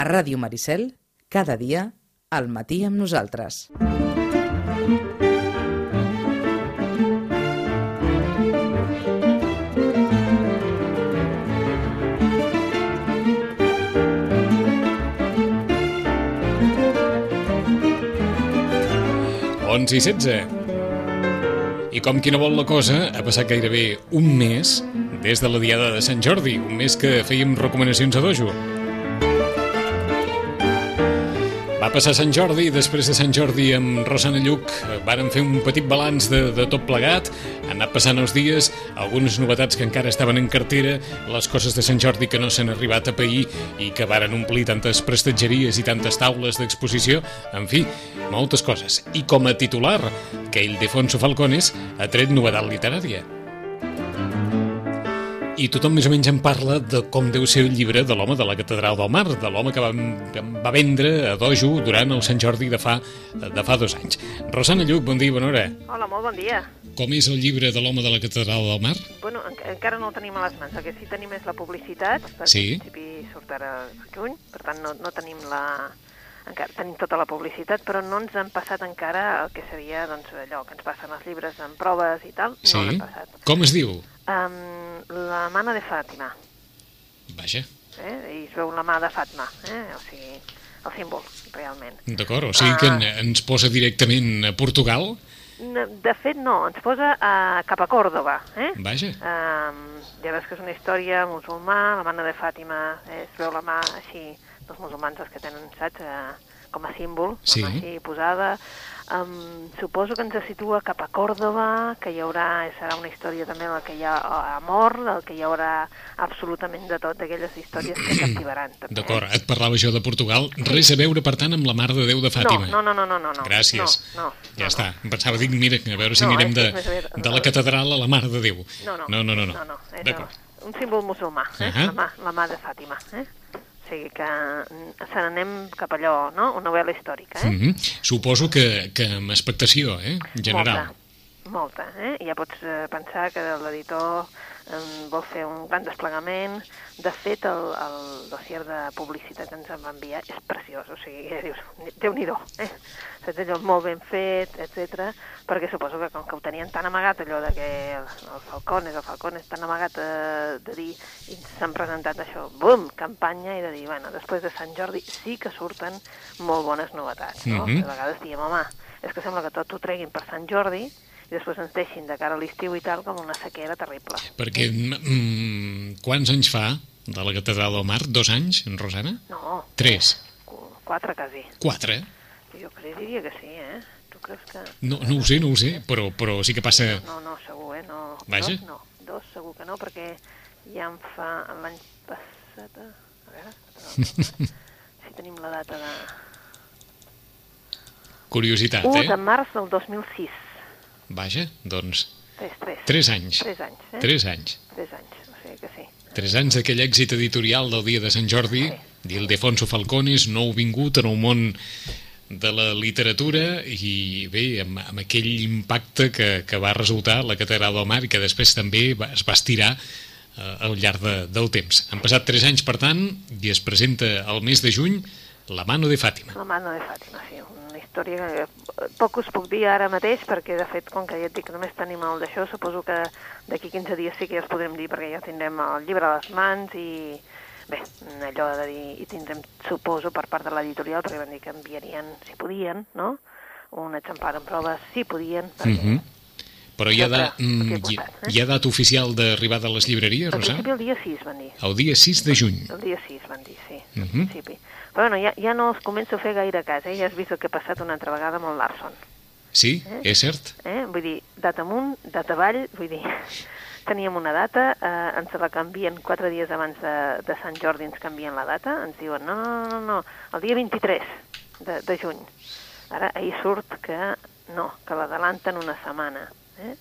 A Ràdio Maricel, cada dia, al matí amb nosaltres. Onze i setze. I com qui no vol la cosa, ha passat gairebé un mes des de la Diada de Sant Jordi, un mes que fèiem recomanacions a dojo. Va passar Sant Jordi i després de Sant Jordi amb Rosana Lluc varen fer un petit balanç de, de tot plegat, han anat passant els dies, algunes novetats que encara estaven en cartera, les coses de Sant Jordi que no s'han arribat a pair i que varen omplir tantes prestatgeries i tantes taules d'exposició, en fi, moltes coses. I com a titular, que Ildefonso Falcones ha tret novetat literària i tothom més o menys en parla de com deu ser el llibre de l'home de la Catedral del Mar, de l'home que va, va vendre a Dojo durant el Sant Jordi de fa, de fa dos anys. Rosana Lluc, bon dia, bona hora. Hola, molt bon dia. Com és el llibre de l'home de la Catedral del Mar? Bueno, en encara no el tenim a les mans, el que sí tenim és la publicitat, perquè Sí. en principi surt ara juny, per tant no, no tenim la... Encara tenim tota la publicitat, però no ens han passat encara el que seria doncs, allò que ens passen els llibres en proves i tal, no Sí? han passat. Com es diu? Um, la mana de Fàtima, Vaja, eh? i es veu la mà de Fàtima, eh? o sigui, el símbol, realment. d'acord, o sigui que en, ens posa directament a Portugal? De fet, no, ens posa uh, cap a Còrdoba, eh? Vaja, Um, ja veus que és una història musulmà, la mana de Fàtima, eh, es veu la mà així dels musulmans els que tenen, saps, eh, com a símbol, Sí. així posada. Um, suposo que ens situa cap a Còrdoba, que hi haurà, serà una història també en la que hi ha eh, amor, en que hi haurà absolutament de tot, d'aquelles històries que captivaran. D'acord, et parlava jo de Portugal, res a veure, per tant, amb la Mare de Déu de Fàtima. No, no, no, no, no, no. Gràcies. No, no, ja no, està. Em pensava, dic, mira, a veure si No, anirem és de, més de la catedral a la Mare de Déu. No, no. no, no. no, no, no D'acord. un símbol musulmà, eh? Ahà. la, mà, la mà de Fàtima. Eh? Sigui que mm, se n'anem cap allò, no? Una novel·la històrica, eh? Mm -hmm. Suposo que, que amb expectació, eh? En general. Molta, molta, eh? Ja pots eh, pensar que l'editor vol fer un gran desplegament. De fet, el, el dossier de publicitat que ens en va enviar és preciós, o sigui, ja dius, Déu-n'hi-do, eh? Saps allò molt ben fet, etc. perquè suposo que com que ho tenien tan amagat, allò de que el, el Falcones, el Falcones tan amagat eh, de dir, i s'han presentat això, bum, campanya, i de dir, bueno, després de Sant Jordi sí que surten molt bones novetats, no? Mhm. A vegades diem, home, és que sembla que tot ho treguin per Sant Jordi, i després ens deixin de cara a l'estiu i tal com una sequera terrible. Perquè mm, quants anys fa de la Catedral del Mar? Dos anys, en Rosana? No. Tres? Qu- Quatre, quasi. Quatre? Jo crec, diria que sí, eh? Tu creus que... No, no ho sé, no ho sé, però, però sí que passa... No, no, segur, eh? No, Vaja. Dos, no. Dos, segur que no, perquè ja em fa l'any passat... eh? A veure, si tenim la data de... Curiositat, 1 eh? de març del 2006. Vaja, doncs, Tres, tres. tres anys. Tres anys, eh? Tres anys. Tres anys, o sigui que sí. Tres anys d'aquell èxit editorial del dia de Sant Jordi, d'Ildefonso Falcones, nou vingut en el món de la literatura i bé, amb, amb aquell impacte que, que va resultar la Catedral del Mar i que després també va, es va estirar eh, al llarg de, del temps. Han passat tres anys, per tant, i es presenta el mes de juny La mano de Fàtima. La mano de Fàtima, sí, història poc us puc dir ara mateix, perquè de fet, com que ja et dic, només tenim el d'això, suposo que d'aquí 15 dies sí que ja els podrem dir, perquè ja tindrem el llibre a les mans i, bé, allò de dir, i tindrem, suposo, per part de l'editorial, perquè van dir que enviarien, si podien, no?, un exemplar en proves, si podien, perquè Mm -hmm. Però hi ha, Sempre, mm, hi, eh? hi ha data oficial d'arribada a les llibreries, al Rosa? principi el dia 6 van dir. El dia 6 de juny. El dia 6 van dir, sí, Mhm. al principi. Però bueno, ja, ja no els començo a fer gaire cas, eh? Ja has vist el que ha passat una altra vegada amb el Larson. Sí, és cert? Eh? Vull dir, data amunt, data avall, vull dir, teníem una data, eh, ens la canvien quatre dies abans de, de Sant Jordi, ens canvien la data, ens diuen, no, no, no, no, el dia 23 de, de juny. Ara, ahir surt que no, que l'adelanten una setmana. Eh?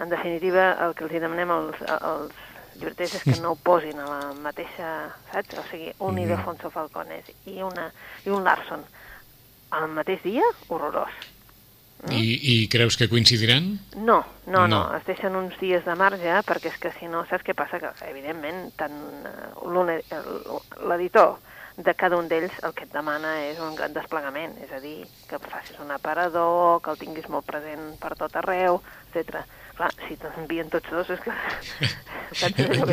En definitiva, el que els demanem als, als llibreters és que no ho posin a la mateixa, saps? O sigui, un Mm. Ildefonso Falcones i, una, i un Larson al mateix dia, horrorós. I, I creus que coincidiran? No, no, no, No. es deixen uns dies de marge perquè és que si no, saps què passa? Que evidentment tant eh, l'editor de cada un d'ells el que et demana és un gran desplegament, és a dir, que facis un aparador, que el tinguis molt present per tot arreu, etc. Clar, si t'envien tots dos és que...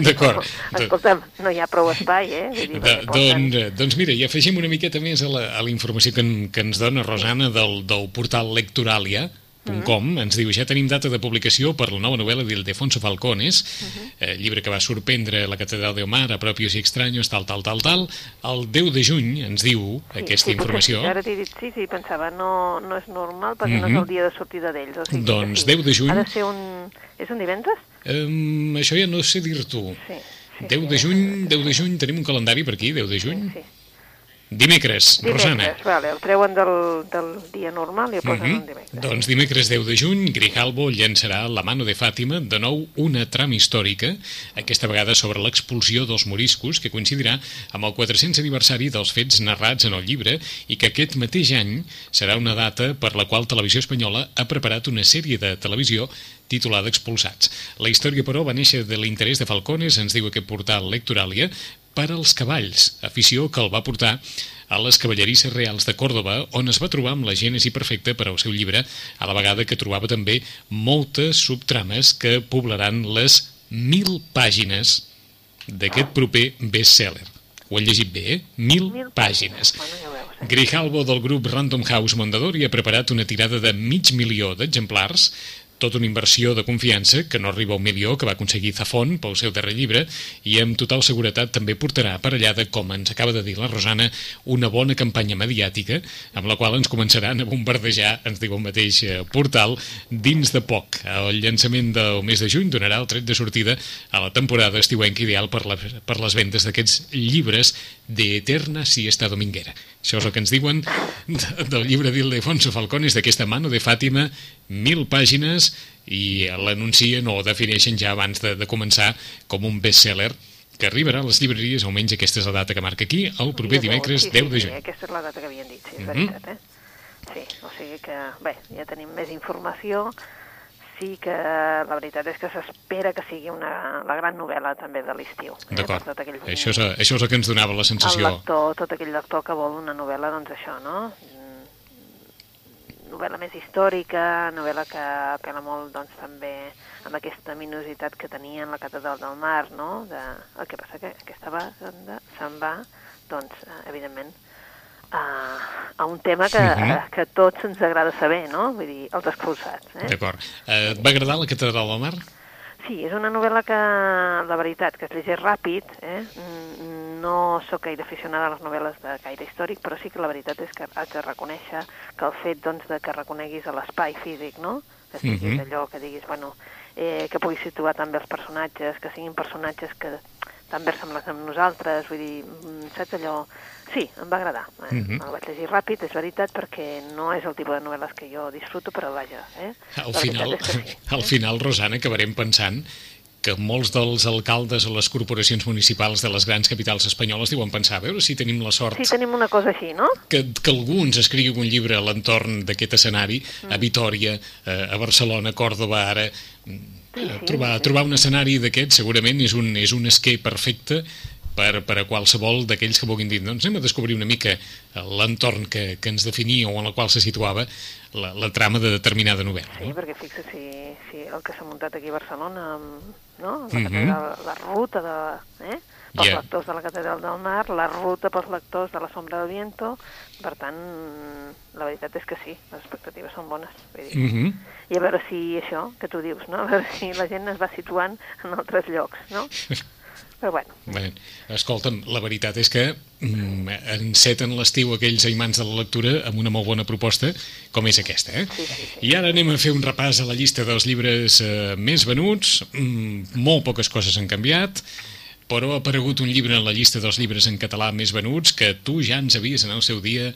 D'acord. Escolta'm, no hi ha prou espai, eh? Vull dir, De, perquè porten- doncs, doncs mira, i afegim una miqueta més a la, a la informació que, en, que ens dona Rosana del, del portal lectoralia.com Mm-hmm. ens diu, ja tenim data de publicació per la nova novel·la d'Ildefonso Falcones, Mm-hmm. eh, llibre que va sorprendre la catedral de Omar, a propios i extraños, tal, tal, tal, tal. El 10 de juny ens diu Sí, aquesta sí, informació. Sí, ara t'he dit, sí, sí, pensava, no, no és normal perquè no Mhm. és el dia de sortida d'ells. O sigui, Doncs sí. 10 de juny. Ha de ser un... És un divendres? Um, això ja no sé dir-t'ho. Sí. sí 10 sí, de juny, 10 de juny, tenim un calendari per aquí, 10 de juny. Sí. Dimecres, Rosana. Dimecres, vale, el treuen del, del dia normal i el posen Mhm. un dimecres. Doncs dimecres 10 de juny, Grijalbo llançarà La mano de Fàtima, de nou una trama històrica, aquesta vegada sobre l'expulsió dels moriscos, que coincidirà amb el 400 aniversari dels fets narrats en el llibre i que aquest mateix any serà una data per la qual Televisió Espanyola ha preparat una sèrie de televisió titulada Expulsats. La història, però, va néixer de l'interès de Falcones, ens diu aquest portal Lectoràlia, per als cavalls, afició que el va portar a les cavallerisses reals de Còrdoba, on es va trobar amb la gènesi perfecta per al seu llibre, a la vegada que trobava també moltes subtrames que poblaran les mil pàgines d'aquest proper best-seller. Ho he llegit bé, eh? Mil, Mil pàgines. Eh? Grijalbo del grup Random House Mondadori ha preparat una tirada de mig milió d'exemplars tota una inversió de confiança que no arriba a un milió que va aconseguir Zafón pel seu darrer llibre i amb total seguretat també portarà aparellada, com ens acaba de dir la Rosana, una bona campanya mediàtica amb la qual ens començaran a bombardejar, ens diu el mateix eh, portal, dins de poc. El llançament del mes de juny donarà el tret de sortida a la temporada estiuenca ideal per, la, per les vendes d'aquests llibres de Eterna Siesta Dominguera. Això és el que ens diuen de- del llibre d'Ildefonso Falcones, d'aquesta mano de Fàtima, mil pàgines, i l'anuncien o defineixen ja abans de, de començar com un best-seller que arribarà a les llibreries, almenys aquesta és la data que marca aquí, el proper dimecres sí, 10 sí, de Sí, juny. aquesta és la data que havien dit, sí, és Mhm. veritat, eh? Sí, o sigui que, bé, ja tenim més informació. Sí que la veritat és que s'espera que sigui una, la gran novel·la també de l'estiu. eh, D'acord. tot aquell- Això, és, això és el que ens donava la el sensació. lector, tot aquell lector que vol una novel·la, doncs això, no? Novel·la més històrica, novel·la que apela molt, doncs, també amb aquesta minositat que tenia en la Catedral del Mar, no? De... El que passa que aquesta banda se'n va, doncs, eh, evidentment, a, a un tema que, Mhm. que a tots ens agrada saber, no? Vull dir, els expulsats, eh? D'acord. Eh, et va agradar la Catedral del Mar? Sí, és una novel·la que, la veritat, que es llegeix ràpid, eh? Mm, no sóc gaire aficionada a les novel·les de gaire històric, però sí que la veritat és que haig de reconèixer que el fet doncs, de que reconeguis a l'espai físic, no? Que siguis Mhm. allò, que diguis, bueno, eh, que puguis situar també els personatges, que siguin personatges que també semblats amb nosaltres, vull dir, mm, saps allò... Sí, em va agradar. Eh? Mhm. El vaig llegir ràpid, és veritat, perquè no és el tipus de novel·les que jo disfruto, però vaja, eh? Al final, sí, al eh? final, Rosana, acabarem pensant que molts dels alcaldes o les corporacions municipals de les grans capitals espanyoles diuen pensar, a veure si tenim la sort Sí, tenim una cosa així, no? que, que algú ens escrigui un llibre a l'entorn d'aquest escenari, Mm. a Vitoria, a Barcelona, a Còrdoba, ara... mm, Sí, sí, trobar, sí. trobar un escenari d'aquest segurament és un, és un esquer perfecte per, per a qualsevol d'aquells que vulguin dir doncs anem a descobrir una mica l'entorn que, que ens definia o en el qual se situava la, la trama de determinada novel·la. Sí, No? perquè fixa si, si el que s'ha muntat aquí a Barcelona, amb, no? la, Mhm. catedral, la ruta de, eh? pels Ja. lectors de la Catedral del Mar, la ruta pels lectors de la Sombra del Viento, per tant, la veritat és que sí, les expectatives són bones. Vull dir. Mhm. I a veure si això que tu dius, no? a veure si la gent es va situant en altres llocs, no? Però bueno, Bé, escolta'm, la veritat és que mm, enceten l'estiu aquells aimants de la lectura amb una molt bona proposta com és aquesta, eh? Sí, sí, sí. I ara anem a fer un repàs a la llista dels llibres eh, més venuts. Mm, molt poques coses han canviat, però ha aparegut un llibre en la llista dels llibres en català més venuts que tu ja ens havies en el seu dia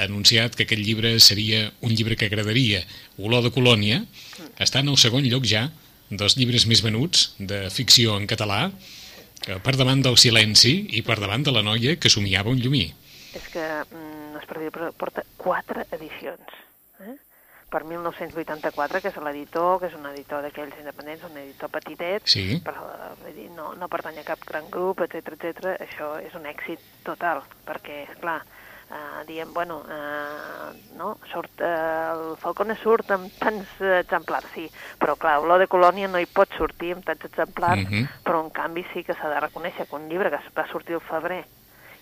anunciat que aquest llibre seria un llibre que agradaria. Olor de Colònia està en el segon lloc ja dels llibres més venuts de ficció en català, per davant del silenci i per davant de la noia que somiava un llumí. és que mm, no és per dir, però porta quatre edicions. Eh? per 1984, que és l'editor, que és un editor d'aquells independents, un editor petitet, Sí. però vull dir, no, no pertany a cap gran grup, etc etc. això és un èxit total, perquè, clar, eh, diem, bueno, eh, no, surt, eh, el Falcone surt amb tants eh, exemplars, sí, però clar, Olor de Colònia no hi pot sortir amb tants exemplars, Mhm. però en canvi sí que s'ha de reconèixer que un llibre que va sortir al febrer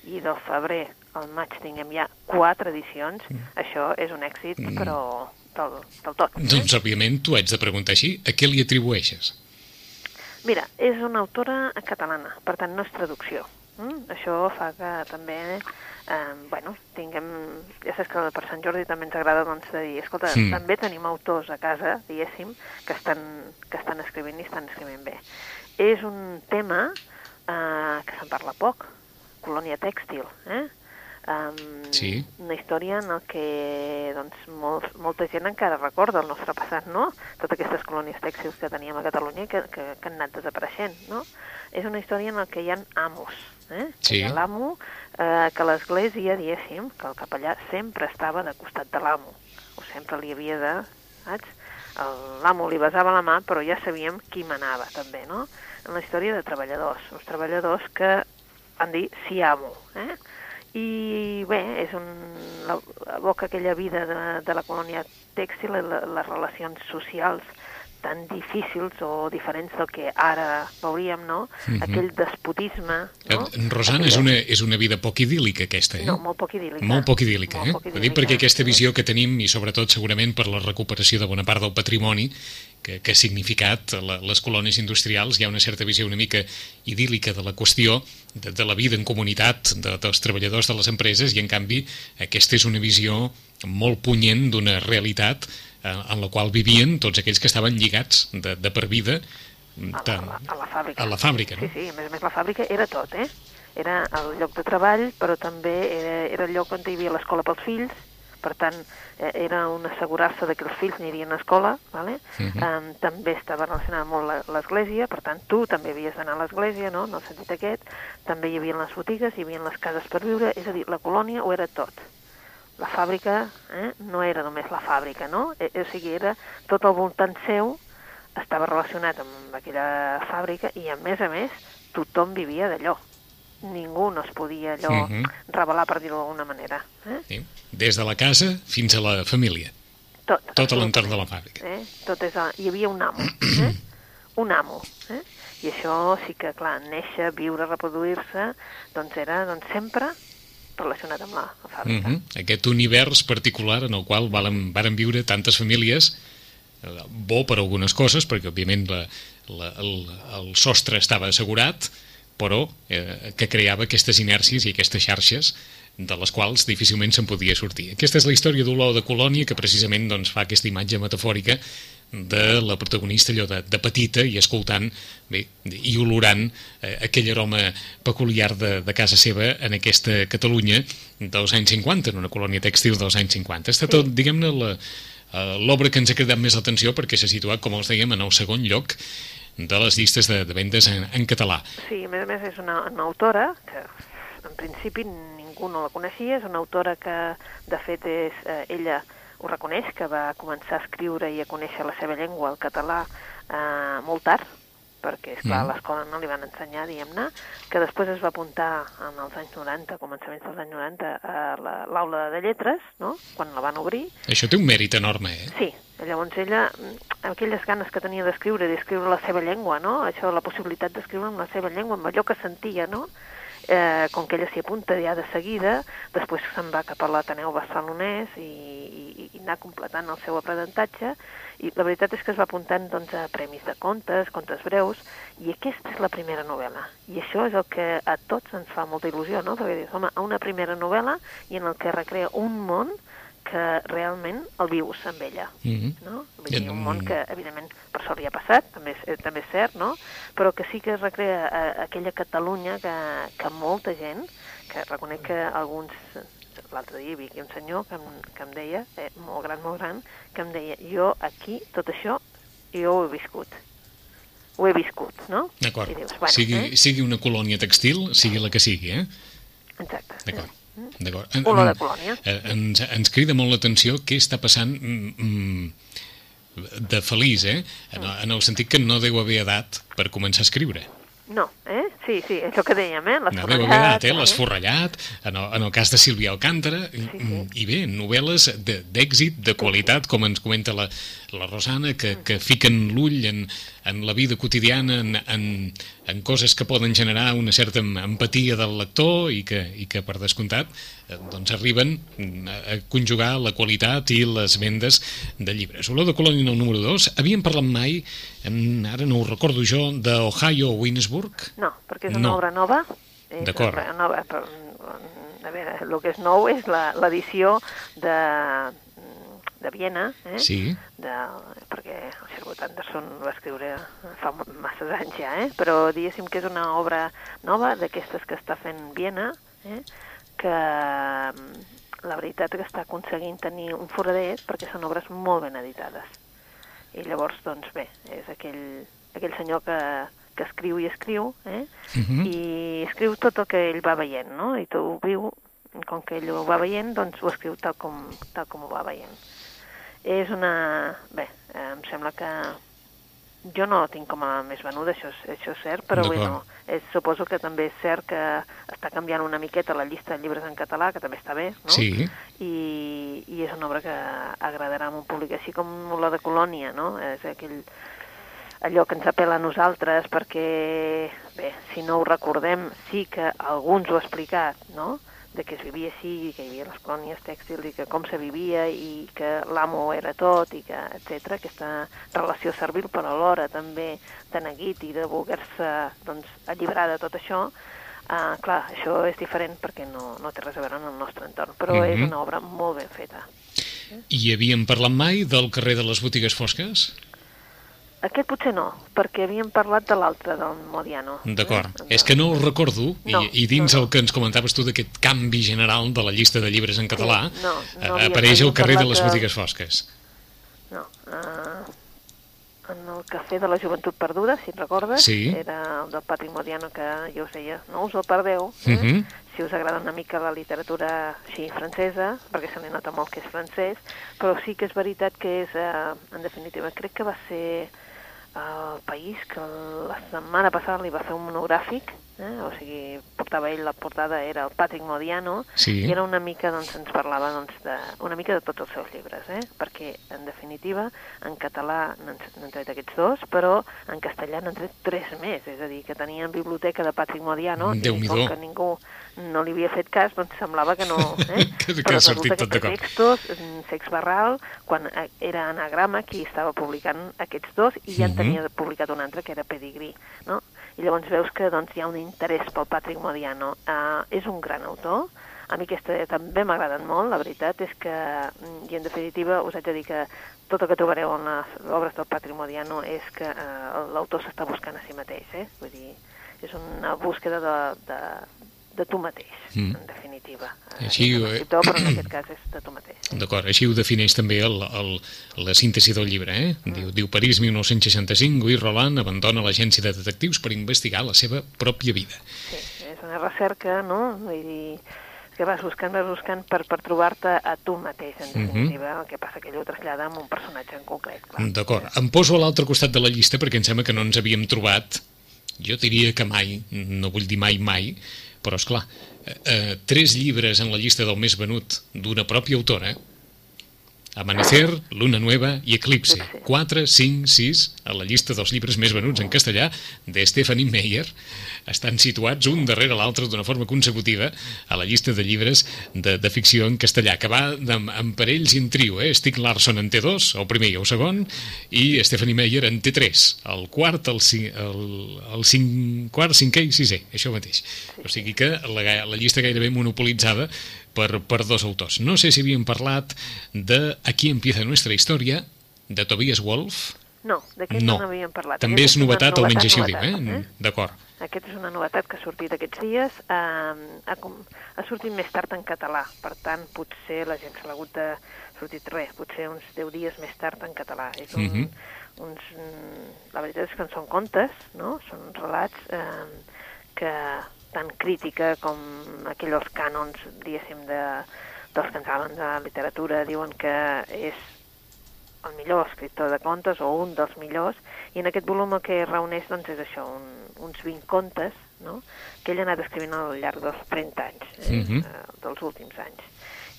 i del febrer al maig tinguem ja quatre edicions, això és un èxit, però del, del tot. Doncs, òbviament, tu haig de preguntar així, a què li atribueixes? Mira, és una autora catalana, per tant no és traducció. Mm? Això fa que també, eh, bueno, tinguem... Ja saps que per Sant Jordi també ens agrada doncs, de dir, escolta, Mm. també tenim autors a casa, diguéssim, que estan, que estan escrivint i estan escrivint bé. És un tema eh, que se'n parla poc, colònia tèxtil, eh? Um, Sí. Una història en el que doncs, molt, molta gent encara recorda el nostre passat, no? Totes aquestes colònies tèxtils que teníem a Catalunya que, que, que han anat desapareixent, no? És una història en la que hi ha amos, eh? Sí. L'amo, eh, que l'església, diguéssim, que el capellà sempre estava de costat de l'amo, o sempre li havia de, saps? L'amo li besava la mà, però ja sabíem qui manava, també, no? En la història de treballadors, uns treballadors que van dir sí amo, eh? I bé, és un, la, evoca aquella vida de, de la colònia tèxtil, la, les relacions socials tan difícils o diferents del que ara veuríem, no? Mhm. Aquell despotisme, no? Eh, Rosana, és una, és una vida poc idíl·lica, aquesta, eh? No, molt poc idíl·lica. Molt poc idíl·lica, Molt eh? poc Ho dic perquè idíl·lica. aquesta visió que tenim, i sobretot segurament per la recuperació de bona part del patrimoni que, que ha significat la, les colònies industrials, hi ha una certa visió una mica idíl·lica de la qüestió, de, de la vida en comunitat de, dels treballadors de les empreses, i en canvi aquesta és una visió molt punyent d'una realitat en la qual vivien tots aquells que estaven lligats de, de per vida a tant, la, a la fàbrica. a la fàbrica, no? Sí, sí, a més a més la fàbrica era tot, eh? Era el lloc de treball, però també era, era el lloc on hi havia l'escola pels fills, per tant, eh, era un assegurar-se de que els fills anirien a escola, vale? Mhm. um, també estava relacionada molt l'església, per tant, tu també havies d'anar a l'església, no?, en el sentit aquest, també hi havia les botigues, hi havia les cases per viure, és a dir, la colònia ho era tot. La fàbrica eh, no era només la fàbrica, no? Eh, o sigui, era tot al voltant seu, estava relacionat amb aquella fàbrica i, a més a més, tothom vivia d'allò. Ningú no es podia allò Mhm. revelar, per dir-ho d'alguna manera. Eh? Sí? Des de la casa fins a la família, Tot, tot l'entorn de la fàbrica. Eh? Tot és a... Hi havia un amo, eh? un amo. Eh? I això sí que, clar, néixer, viure, reproduir-se, doncs era doncs, sempre relacionat amb la, fàbrica. Uh -huh. Aquest univers particular en el qual varen, varen viure tantes famílies, bo per algunes coses, perquè òbviament la, la, el, el sostre estava assegurat, però eh, que creava aquestes inèrcies i aquestes xarxes de les quals difícilment se'n podia sortir. Aquesta és la història d'Olor de Colònia, que precisament doncs, fa aquesta imatge metafòrica de la protagonista allò de, de petita i escoltant bé, i olorant eh, aquell aroma peculiar de, de casa seva en aquesta Catalunya dels anys 50, en una colònia tèxtil dels anys 50. Està tot, diguem-ne, eh, l'obra que ens ha cridat més l'atenció perquè s'ha situat, com els dèiem, en el segon lloc de les llistes de, de vendes en, en català. Sí, a més a més és una, una autora que en principi ningú no la coneixia, és una autora que de fet és, eh, ella ho reconeix, que va començar a escriure i a conèixer la seva llengua, el català, eh, molt tard, perquè, esclar, Mm. a l'escola no li van ensenyar, diguem-ne, que després es va apuntar en els anys 90, començaments dels anys 90, a la- l'aula de lletres, no?, quan la van obrir, Això té un mèrit enorme, eh? Sí, llavors ella, mm, aquelles ganes que tenia d'escriure, d'escriure la seva llengua, no? Això, la possibilitat d'escriure en la seva llengua, amb allò que sentia, no? Eh, com que ella s'hi apunta ja de seguida, després se'n va cap a l'Ateneu Barcelonès i, i, i anar completant el seu aprenentatge, i la veritat és que es va apuntant doncs, a premis de contes, contes breus, i aquesta és la primera novel·la. I això és el que a tots ens fa molta il·lusió, no? Perquè dius, home, una primera novel·la i en el que recrea un món que realment el vius amb ella. Mhm. No? Vull dir, Ja, un món mm. que, evidentment, per sort li ha passat, també és, eh, també és cert, no? però que sí que recrea eh, aquella Catalunya que, que molta gent, que reconec que alguns... L'altre dia hi havia un senyor que em, que em deia, eh, molt gran, molt gran, que em deia, jo aquí, tot això, jo ho he viscut. Ho he viscut, no? D'acord. Bueno, sigui, eh? sigui una colònia textil, sigui la que sigui, eh? Exacte. D'acord. D'acord. Olor de colònia. Eh, Ens, ens crida molt l'atenció què està passant mm, mm, de feliç, eh? En, en el sentit que no deu haver edat per començar a escriure. No, eh? Sí, sí, és el que dèiem, eh? No deu haver edat, eh? L'esforrellat, en, el, en el cas de Sílvia Alcàntara, sí. i bé, novel·les de- d'èxit, de, de qualitat, com ens comenta la, la Rosana, que, que fiquen l'ull en, en la vida quotidiana, en, en, en coses que poden generar una certa em- empatia del lector i que, i que per descomptat, eh, doncs arriben a, a conjugar la qualitat i les vendes de llibres. Olor de Colònia el número 2. Havíem parlat mai, ara no ho recordo jo, d'Ohio Winsburg? No, perquè és una No. obra nova. D'acord. Nova, però, a veure, el que és nou és la- l'edició de, de Viena, eh? Sí. de, perquè el Sherwood Anderson va escriure fa masses anys ja, eh? però diguéssim que és una obra nova d'aquestes que està fent Viena, eh? que mm, la veritat que està aconseguint tenir un forader perquè són obres molt ben editades. I llavors, doncs bé, és aquell, aquell senyor que, que escriu i escriu, eh? Mhm. i escriu tot el que ell va veient, no? I tu ho viu, com que ell ho va veient, doncs ho escriu tal com, tal com ho va veient. És una... Bé, em sembla que... Jo no tinc com a més venuda, això, és- això és cert, però bueno, és, suposo que també és cert que està canviant una miqueta la llista de llibres en català, que també està bé, no? Sí. I, i és una obra que agradarà a un públic, així com la de Colònia, no? És aquell, allò que ens apela a nosaltres, perquè, bé, si no ho recordem, sí que alguns ho ha explicat, no?, de que es vivia així, que hi havia les colònies tèxtils i que com se vivia i que l'amo era tot i que, etc. aquesta relació servil però alhora també de neguit i de voler-se doncs, alliberar de tot això, uh, clar, això és diferent perquè no, no té res a veure en el nostre entorn, però Mhm. és una obra molt ben feta. I havíem parlat mai del carrer de les botigues fosques? Aquest potser no, perquè havíem parlat de l'altre, del Modiano. D'acord. Eh? És que no ho recordo, i, No, i dins no, el que ens comentaves tu d'aquest canvi general de la llista de llibres en català, Sí, no, no eh, apareix el carrer de les de- botigues fosques. No, uh, en el Cafè de la Joventut Perduda, si et recordes, Sí. era el del Patrick Modiano que jo us deia, no us el perdeu, eh? Mhm. si us agrada una mica la literatura així francesa, perquè se li nota molt que és francès, però sí que és veritat que és, eh, en definitiva, crec que va ser el país que la setmana passada li va fer un monogràfic, eh? o sigui, portava ell la portada, era el Patrick Modiano, Sí. i era una mica, doncs, ens parlava doncs, de, una mica de tots els seus llibres, eh? perquè, en definitiva, en català n'han tret aquests dos, però en castellà n'han tret tres més, és a dir, que tenien biblioteca de Patrick Modiano, i Déu-n'hi-do. com que ningú no li havia fet cas, doncs semblava que no... Eh? Que- que Però ha sortit resulta tot que d'acord. textos, mm, Sex Barral, quan eh, era anagrama, qui estava publicant aquests dos, i ja en tenia publicat un altre, que era Pedigree, no? I llavors veus que doncs, hi ha un interès pel Patrick Modiano. Uh, és un gran autor, a mi aquesta també m'ha agradat molt, la veritat és que, mm, i en definitiva, us haig de dir que tot el que trobareu en les obres del Patrick Modiano és que uh, l'autor s'està buscant a si mateix, eh? Vull dir, és una búsqueda de, de, de tu mateix, Mm. en definitiva. Així, un eh, escriptor, però en aquest cas és de tu mateix. D'acord, així ho defineix també el, el, la síntesi del llibre, eh? Mm. Diu, diu París 1965, Louis Roland abandona l'agència de detectius per investigar la seva pròpia vida. Sí, és una recerca, no? Vull dir, que vas buscant, vas buscant per, per trobar-te a tu mateix, en Mhm. definitiva. El que passa que ell ho trasllada amb un personatge en concret. D'acord, em poso a l'altre costat de la llista perquè em sembla que no ens havíem trobat, jo diria que mai, no vull dir mai mai, però és clar, eh, eh, tres llibres en la llista del més venut d'una pròpia autora, Amanecer, Luna Nueva i Eclipse. Eclipse. 4, 5, 6 a la llista dels llibres més venuts en castellà de Stephanie Meyer estan situats un darrere l'altre d'una forma consecutiva a la llista de llibres de, de ficció en castellà, que va de, en parells i en trio, eh? Stieg Larsson en T2, el primer i el segon, i Stephanie Meyer en T3, el quart, el, cin- el, el cinc, quart, cinquè i sisè, això mateix. O sigui que la, la llista gairebé monopolitzada per, per dos autors. No sé si havíem parlat de Aquí empieza nuestra història, de Tobias Wolff. No, d'aquest No. no n'havíem parlat. També és Aquest una novetat, almenys així ho diu, novetat, eh? D'acord. Aquest és una novetat que ha sortit aquests dies. Eh, ha, ha sortit més tard en català, per tant, potser la gent se l'ha hagut de sortit res, potser uns 10 dies més tard en català. És un, Mhm. uns, mm, la veritat és que en són contes, no? Són relats eh, que tan crítica com aquells cànons, diguéssim, de, dels que ens saben de literatura, diuen que és el millor escriptor de contes o un dels millors, i en aquest volum el que reuneix doncs, és això, un, uns 20 contes no? que ell ha anat escrivint al llarg dels 30 anys, eh? Uh -huh. dels últims anys.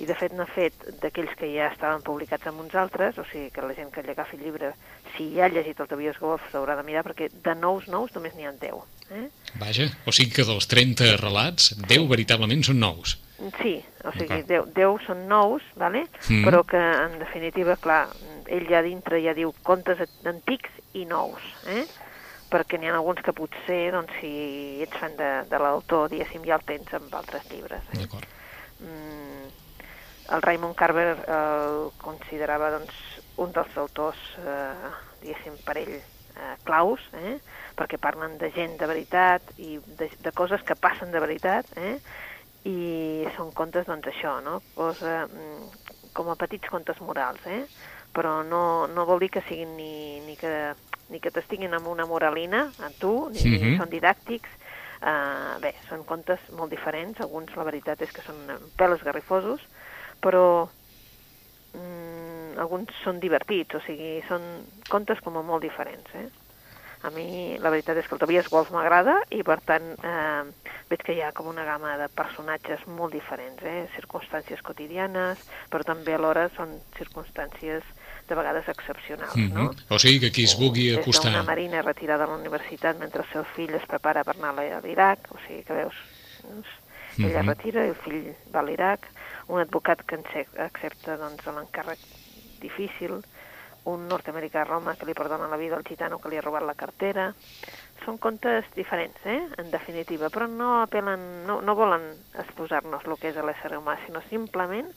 I de fet n'ha fet d'aquells que ja estaven publicats amb uns altres, o sigui que la gent que li agafi el llibre, si ja ha llegit el Tobias Golf, s'haurà de mirar, perquè de nous nous només n'hi ha 10. Eh? Vaja, o sigui que dels 30 relats, 10 veritablement són nous. Sí, o sigui, Ok. 10, 10 són nous, vale? Mm. però que en definitiva, clar, ell ja dintre ja diu contes antics i nous, eh? perquè n'hi ha alguns que potser, doncs, si ets fan de, de l'autor, diguéssim, ja el tens amb altres llibres. Eh? D'acord. Mm, el Raymond Carver el considerava doncs, un dels autors, eh, diguéssim, per ell eh, claus, eh? perquè parlen de gent de veritat i de, de coses que passen de veritat, eh? i són contes, doncs, això, no? Cosa, mm, com a petits contes morals, eh? però no, no vol dir que siguin ni, ni que, ni que t'estiguin amb una moralina a tu, ni, Mhm. ni són didàctics, Uh, bé, són contes molt diferents, alguns la veritat és que són pèl esgarrifosos, però alguns són divertits, o sigui, són contes com a molt diferents, eh? A mi la veritat és que el Tobias Wolf m'agrada i per tant eh, veig que hi ha com una gamma de personatges molt diferents, eh? circumstàncies quotidianes, però també alhora són circumstàncies de vegades excepcionals, Mm no? O sigui que qui es vulgui Des acostar... d'una marina retirada de la universitat mentre el seu fill es prepara per anar a l'Iraq, o sigui que veus, doncs, ella es Mhm. retira i el fill va a l'Iraq, un advocat que acce- accepta doncs, l'encàrrec difícil, un nord-americà a Roma que li perdona la vida al gitano que li ha robat la cartera. Són contes diferents, eh? en definitiva, però no apel·len, no, no volen exposar-nos el que és l'ésser humà, sinó simplement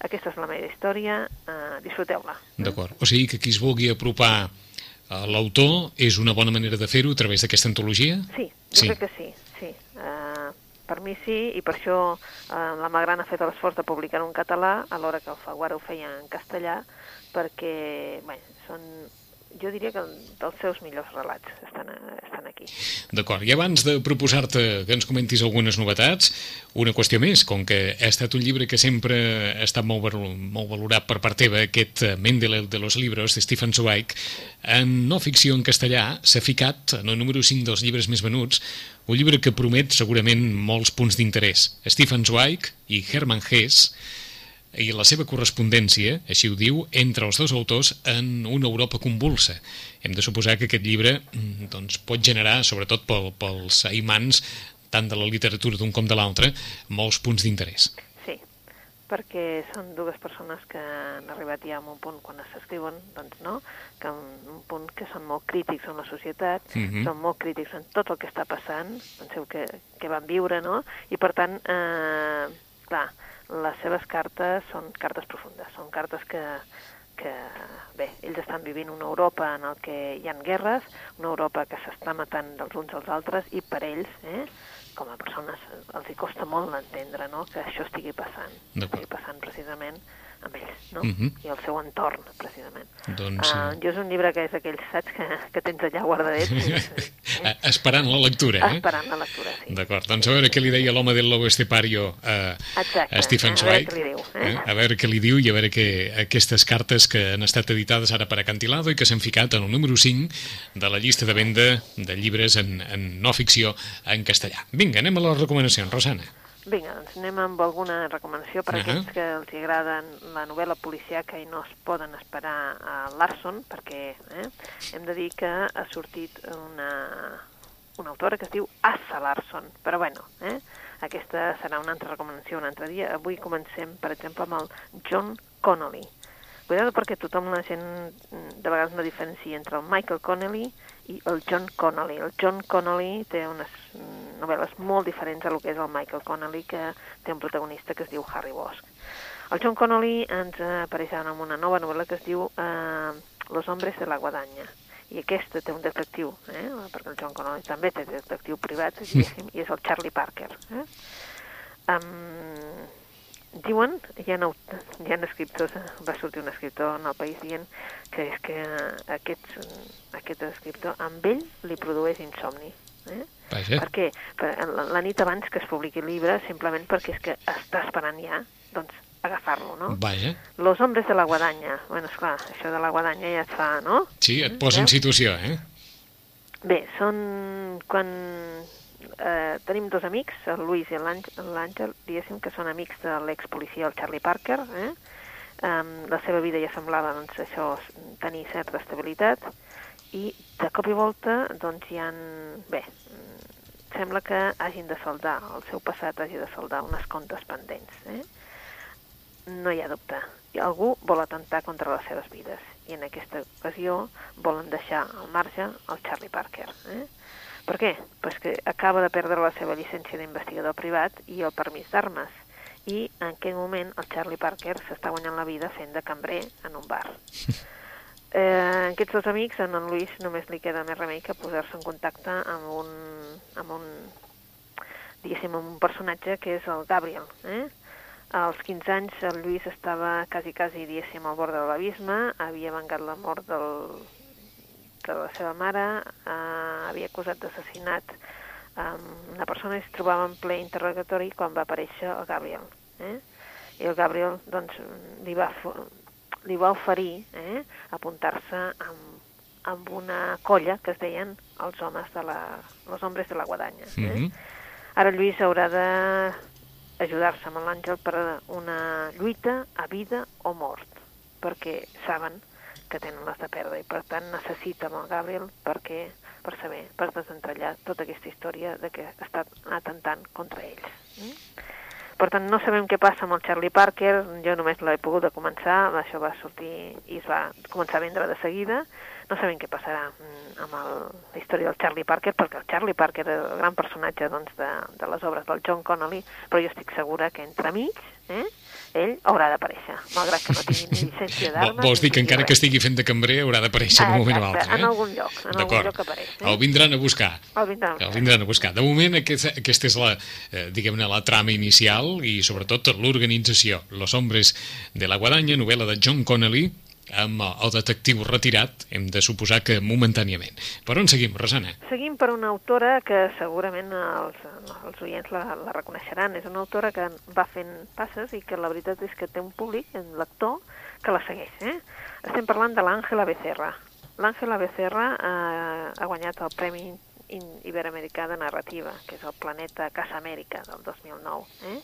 aquesta és la meva història, eh, disfruteu-la. D'acord. O sigui que qui es vulgui apropar a l'autor és una bona manera de fer-ho a través d'aquesta antologia? Sí, jo Sí. crec que sí, sí. Uh, per mi sí, i per això uh, la Magrana ha fet l'esforç de publicar en català, alhora que el Faguara ho feia en castellà, perquè, bé, són, jo diria que dels seus millors relats estan, estan aquí. D'acord, i abans de proposar-te que ens comentis algunes novetats, una qüestió més, com que ha estat un llibre que sempre ha estat molt, molt valorat per part teva, aquest eh, Mendel de los libros de Stefan Zweig, en no ficció en castellà s'ha ficat en el número 5 dels llibres més venuts, un llibre que promet segurament molts punts d'interès. Stefan Zweig i Hermann Hesse i la seva correspondència, així ho diu, entre els dos autors en una Europa convulsa. Hem de suposar que aquest llibre mm, doncs, pot generar, sobretot pel, pels aimants, tant de la literatura d'un com de l'altre, molts punts d'interès. Sí, perquè són dues persones que han arribat ja a un punt quan s'escriuen, doncs no, que un punt que són molt crítics en la societat, Mhm. són molt crítics en tot el que està passant, penseu que, que van viure, no? I per tant, eh, clar, les seves cartes són cartes profundes, són cartes que, que bé, ells estan vivint una Europa en el que hi ha guerres, una Europa que s'està matant dels uns als altres i per ells, eh, com a persones, els hi costa molt d'entendre no? que això estigui passant, estigui passant precisament amb ells, no? Mhm. i el seu entorn, precisament. Doncs, Uh, jo és un llibre que és aquells, saps, que, que tens allà guardadet, eh, esperant la lectura, eh? esperant la lectura, sí. D'acord, doncs a veure què li deia l'home del lobo estepario a, Exacte, a Stephen a veure Zweig. què li diu, eh? A veure què li diu i a veure que aquestes cartes que han estat editades ara per Acantilado i que s'han ficat en el número 5 de la llista de venda de llibres en, en no ficció en castellà. Vinga, anem a les recomanacions, Rosana. Vinga, doncs anem amb alguna recomanació per a Ahà. aquells que els agraden la novel·la policiaca i no es poden esperar a Larson, perquè eh, hem de dir que ha sortit una, una autora que es diu Assa Larson, però bueno, eh, aquesta serà una altra recomanació un altre dia. Avui comencem, per exemple, amb el John Connolly. Cuidado perquè tothom, la gent, mm, de vegades no diferencia entre el Michael Connolly i el John Connolly. El John Connolly té unes novel·les molt diferents a lo que és el Michael Connolly, que té un protagonista que es diu Harry Bosch. El John Connolly ens apareix amb una nova novel·la que es diu eh, Los hombres de la guadaña. I aquesta té un detectiu, eh? perquè el John Connolly també té detectiu privat, diguéssim, i és el Charlie Parker. Eh? Um, diuen, hi ha, hi ha escriptors, va sortir un escriptor en el país dient que és que aquest, aquest escriptor amb ell li produeix insomni. Eh? Vaja. Per què? Per, la, la nit abans que es publiqui el llibre, simplement perquè és que està esperant ja, doncs, agafar-lo, no? Vaja. Los hombres de la guadanya. Bueno, esclar, això de la guadanya ja et fa, no? Sí, et posa en Veus? situació, eh? Bé, són quan eh, tenim dos amics, el Luis i l'Àngel, diguéssim que són amics de l'expolicia, el Charlie Parker, eh? Um, la seva vida ja semblava, doncs, això, tenir certa estabilitat, i de cop i volta, doncs, hi han... Bé, sembla que hagin de saldar, el seu passat hagi de saldar unes comptes pendents, eh? No hi ha dubte. Algú vol atentar contra les seves vides i en aquesta ocasió volen deixar al marge el Charlie Parker. Eh? Per què? Pues que acaba de perdre la seva llicència d'investigador privat i el permís d'armes. I en aquell moment el Charlie Parker s'està guanyant la vida fent de cambrer en un bar. Eh, aquests dos amics, a en Luis només li queda més remei que posar-se en contacte amb un, amb un, diguéssim, amb un personatge que és el Gabriel. Eh? Als 15 anys el Lluís estava quasi, quasi, diguéssim, al bord de l'abisme, havia vengat la mort del, de la seva mare, eh, havia acusat d'assassinat um, una persona i es trobava en ple interrogatori quan va aparèixer el Gabriel. Eh? I el Gabriel, doncs, li va, li va oferir eh, apuntar-se amb, amb una colla que es deien els homes de la, els hombres de la guadanya. Eh? Mhm. Ara Lluís haurà de ajudar-se amb l'Àngel per una lluita a vida o mort, perquè saben que tenen les de perdre i per tant necessita el Gabriel perquè, per saber, per desentrellar tota aquesta història de que està atentant contra ells. Mm? Per tant, no sabem què passa amb el Charlie Parker, jo només l'he pogut de començar, això va sortir i es va començar a vendre de seguida, no sabem què passarà mm, amb el, la història del Charlie Parker, perquè el Charlie Parker era el gran personatge doncs, de, de les obres del John Connolly, però jo estic segura que entremig eh, ell haurà d'aparèixer, malgrat que no tingui ni llicència d'armes. vols dir que encara que estigui fent de cambrer haurà d'aparèixer en un moment o altre, eh? en algun lloc, en algun lloc apareix. Eh? El vindran a buscar. El vindran. El vindran a buscar. De moment, aquesta, aquesta és la, eh, diguem-ne, la trama inicial i, sobretot, l'organització. Los hombres de la guadanya, novel·la de John Connolly, amb el detectiu retirat, hem de suposar que momentàniament. Per on seguim, Rosana? Seguim per una autora que segurament els, els oients la, la reconeixeran. És una autora que va fent passes i que la veritat és que té un públic, un lector, que la segueix. Eh? Estem parlant de l'Àngela Becerra. L'Àngela Becerra eh, ha guanyat el Premi Iberoamericà de Narrativa, que és el Planeta Casa Amèrica del 2009. Eh?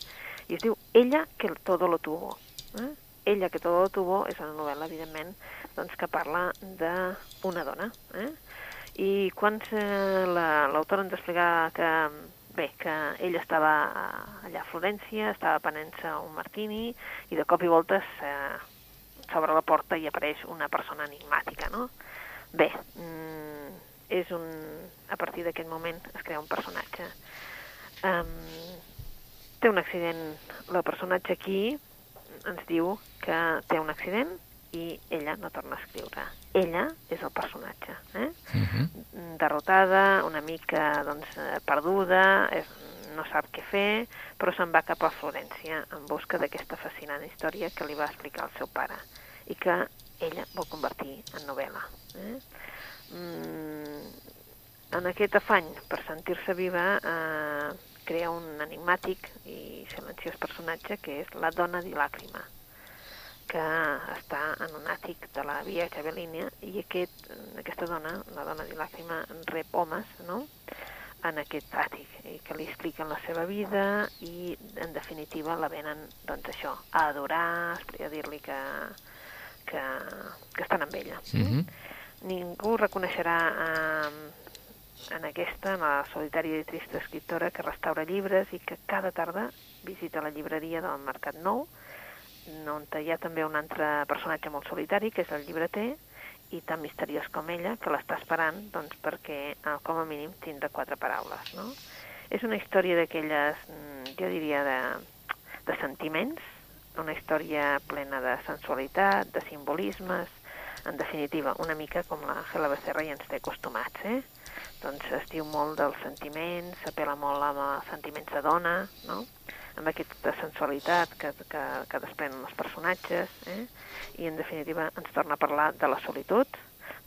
I es diu Ella que todo lo tuvo. Eh? Ella que todo lo tuvo és una novel·la, evidentment, doncs, que parla d'una dona. Eh? I quan eh, la- l'autora ens explica que, bé, que ell estava allà a Florència, estava prenent-se un martini i de cop i volta s'obre la porta i apareix una persona enigmàtica, no? Bé, mm, és un... a partir d'aquest moment es crea un personatge. Um, té un accident, la personatge aquí ens diu que té un accident i ella no torna a escriure. Ella és el personatge, eh? Uh -huh. derrotada, una mica doncs, eh, perduda, és, no sap què fer, però se'n va cap a Florència en busca d'aquesta fascinant història que li va explicar el seu pare i que ella vol convertir en novel·la. Eh? Mm, en aquest afany per sentir-se viva eh, crea un enigmàtic i silenciós personatge que és la dona di làcrima que està en un àtic de la via Javelínia i aquest, aquesta dona, la dona di làcrima, rep homes no? en aquest àtic i que li expliquen la seva vida i en definitiva la venen doncs això, a adorar, a dir-li que, que, que estan amb ella. Uh -huh. Ningú reconeixerà eh, en aquesta, en la solitària i trista escriptora que restaura llibres i que cada tarda visita la llibreria del Mercat Nou, on hi ha també un altre personatge molt solitari, que és el llibreter, i tan misteriós com ella, que l'està esperant doncs, perquè, eh, com a mínim, tindrà quatre paraules. No? És una història d'aquelles, mm, jo diria, de, de sentiments, una història plena de sensualitat, de simbolismes, en definitiva, una mica com la Gela Becerra ja ens té acostumats, eh? Doncs es diu molt dels sentiments, s'apela molt amb els sentiments de dona, no? amb aquesta sensualitat que, que, que desprenen els personatges, eh? i en definitiva ens torna a parlar de la solitud,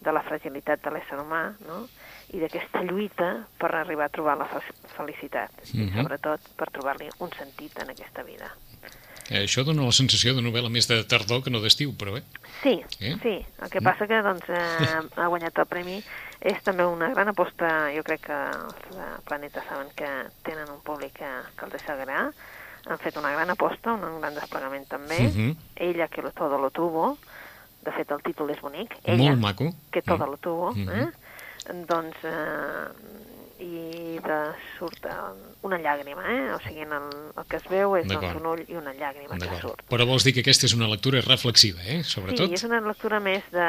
de la fragilitat de l'ésser humà, no? i d'aquesta lluita per arribar a trobar la felicitat, uh -huh. i Mhm. sobretot per trobar-li un sentit en aquesta vida. Eh, Això dona la sensació de novel·la més de tardor que no d'estiu, però bé. Sí, Eh? sí. El que passa que doncs, eh, ha guanyat el premi és també una gran aposta, jo crec que els de Planeta saben que tenen un públic que, que els deixa agradar, han fet una gran aposta, un gran desplegament també, Mhm. ella que lo, todo lo tuvo, de fet el títol és bonic, ella Molt maco. que todo Mm. lo tuvo, Mhm. eh? doncs eh, i de surt eh, una llàgrima, eh? o sigui, en el, el que es veu és doncs, un ull i una llàgrima que surt. Però vols dir que aquesta és una lectura reflexiva, eh? Sobretot. Sí, és una lectura més de,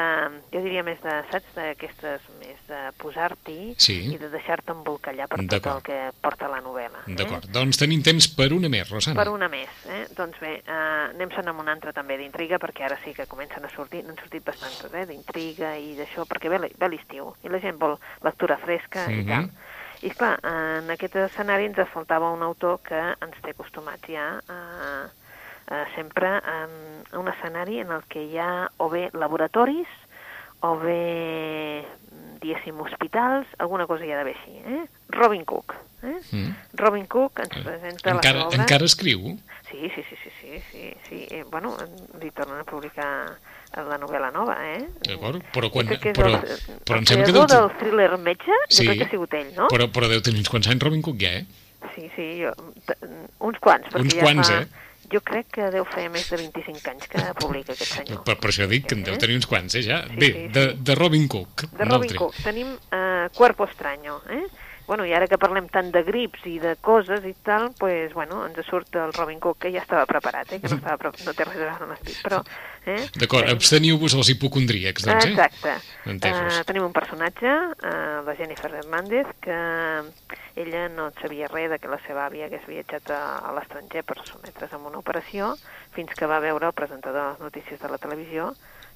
jo diria més de, saps, d'aquestes, més de posar-t'hi Sí. i de deixar-te embolcallar per tot el que porta la novel·la. D'acord. Doncs tenim temps per una més, Rosana. Per una més, eh? Doncs bé, eh, anem-se'n amb una altra també d'intriga, perquè ara sí que comencen a sortir, n'han sortit bastantes, eh? D'intriga i d'això, perquè ve, l'estiu, i la gent vol lectura fresca Mhm. i tal. I clar, en aquest escenari ens faltava un autor que ens té acostumats ja a, a sempre a un escenari en el que hi ha o bé laboratoris o bé, diguéssim, hospitals, alguna cosa hi ha d'haver així. Eh? Robin Cook. Eh? Mm. Robin Cook ens presenta Encara, la obra. encara escriu? Sí, sí, sí, sí, sí, sí, sí. Eh, bueno, li tornen a publicar la novel·la nova, eh? D'acord, però quan... Que Però, el, però em sembla que deu... del thriller Metge, Sí, jo crec que ha sigut ell, no? Però, però deu tenir uns quants anys Robin Cook ja, eh? Sí, sí, jo, uns quants, perquè Uns ja quants, fa... eh? Jo crec que deu fer més de 25 anys que publica aquest senyor. Per, per això dic que en deu Eh? tenir uns quants, eh, ja. Sí, Bé, sí, de, sí. de Robin Cook. De Robin altre. Cook tenim eh, Cuerpo Extraño, eh? Bueno, i ara que parlem tant de grips i de coses i tal, pues, bueno, ens surt el Robin Cook, que ja estava preparat, eh? que no, estava no té res a veure amb l'esperit, però... Eh? D'acord, Tenim- absteniu-vos els hipocondríacs, doncs, eh? Exacte. Entesos. Eh, tenim un personatge, uh, la Jennifer Hernández, que ella no sabia res de que la seva àvia hagués viatjat a, a l'estranger per sotmetre's a una operació, fins que va veure el presentador de les notícies de la televisió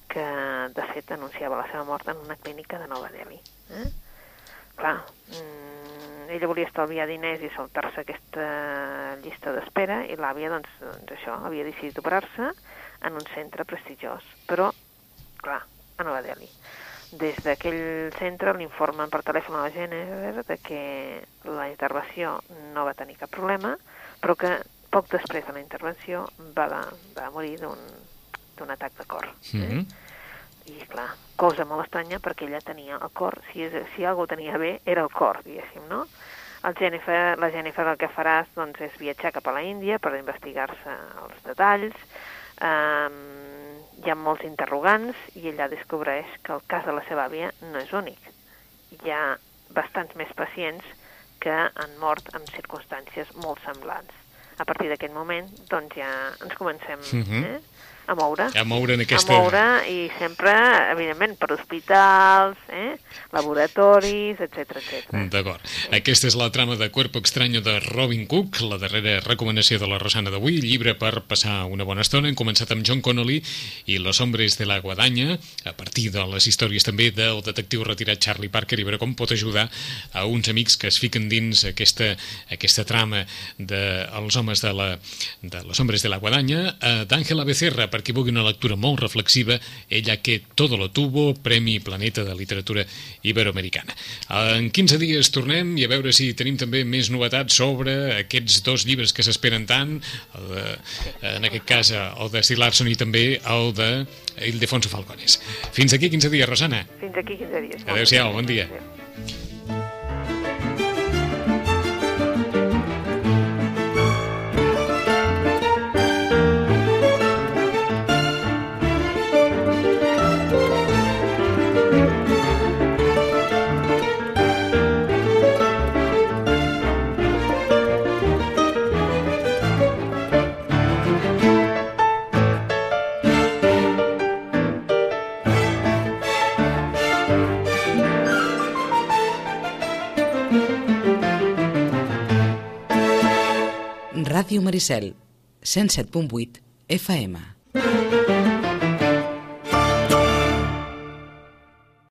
que, de fet, anunciava la seva mort en una clínica de Nova Delhi. Eh? Clar, mm, ella volia estalviar diners i saltar-se aquesta llista d'espera i l'àvia, doncs, doncs això, havia decidit operar-se en un centre prestigiós. Però, clar, a Nova Delhi. Des d'aquell centre l'informen per telèfon a la Jennifer de que la intervenció no va tenir cap problema, però que poc després de la intervenció va, va morir d'un atac de cor. Eh? Mhm. I clar, cosa molt estranya perquè ella tenia el cor, si, és, si algú tenia bé era el cor, diguéssim, no? El Jennifer, la Jennifer el que faràs doncs, és viatjar cap a la Índia per investigar-se els detalls, um, hi ha molts interrogants i ella descobreix que el cas de la seva àvia no és únic. Hi ha bastants més pacients que han mort en circumstàncies molt semblants. A partir d'aquest moment, doncs ja ens comencem Mhm. eh, a moure A moure en aquesta... a moure i sempre, evidentment, per hospitals, eh? laboratoris, etc etc. D'acord. Aquesta és la trama de Cuerpo Extraño de Robin Cook, la darrera recomanació de la Rosana d'avui, llibre per passar una bona estona. Hem començat amb John Connolly i Los hombres de la guadanya, a partir de les històries també del detectiu retirat Charlie Parker, i veure com pot ajudar a uns amics que es fiquen dins aquesta, aquesta trama de els homes de, la, de Los hombres de la guadanya, eh, d'Àngela Becerra, per qui vulgui una lectura molt reflexiva, ella que todo lo tuvo, Premi Planeta de Literatura Iberoamericana. En 15 dies tornem i a veure si tenim també més novetats sobre aquests dos llibres que s'esperen tant, de, en aquest cas el de Stieg Larsson i també el de Ildefonso Falcones. Fins aquí 15 dies, Rosana. Fins aquí 15 dies. Adéu-siau, bon dia. Adéu. Maricel, 107.8 FM.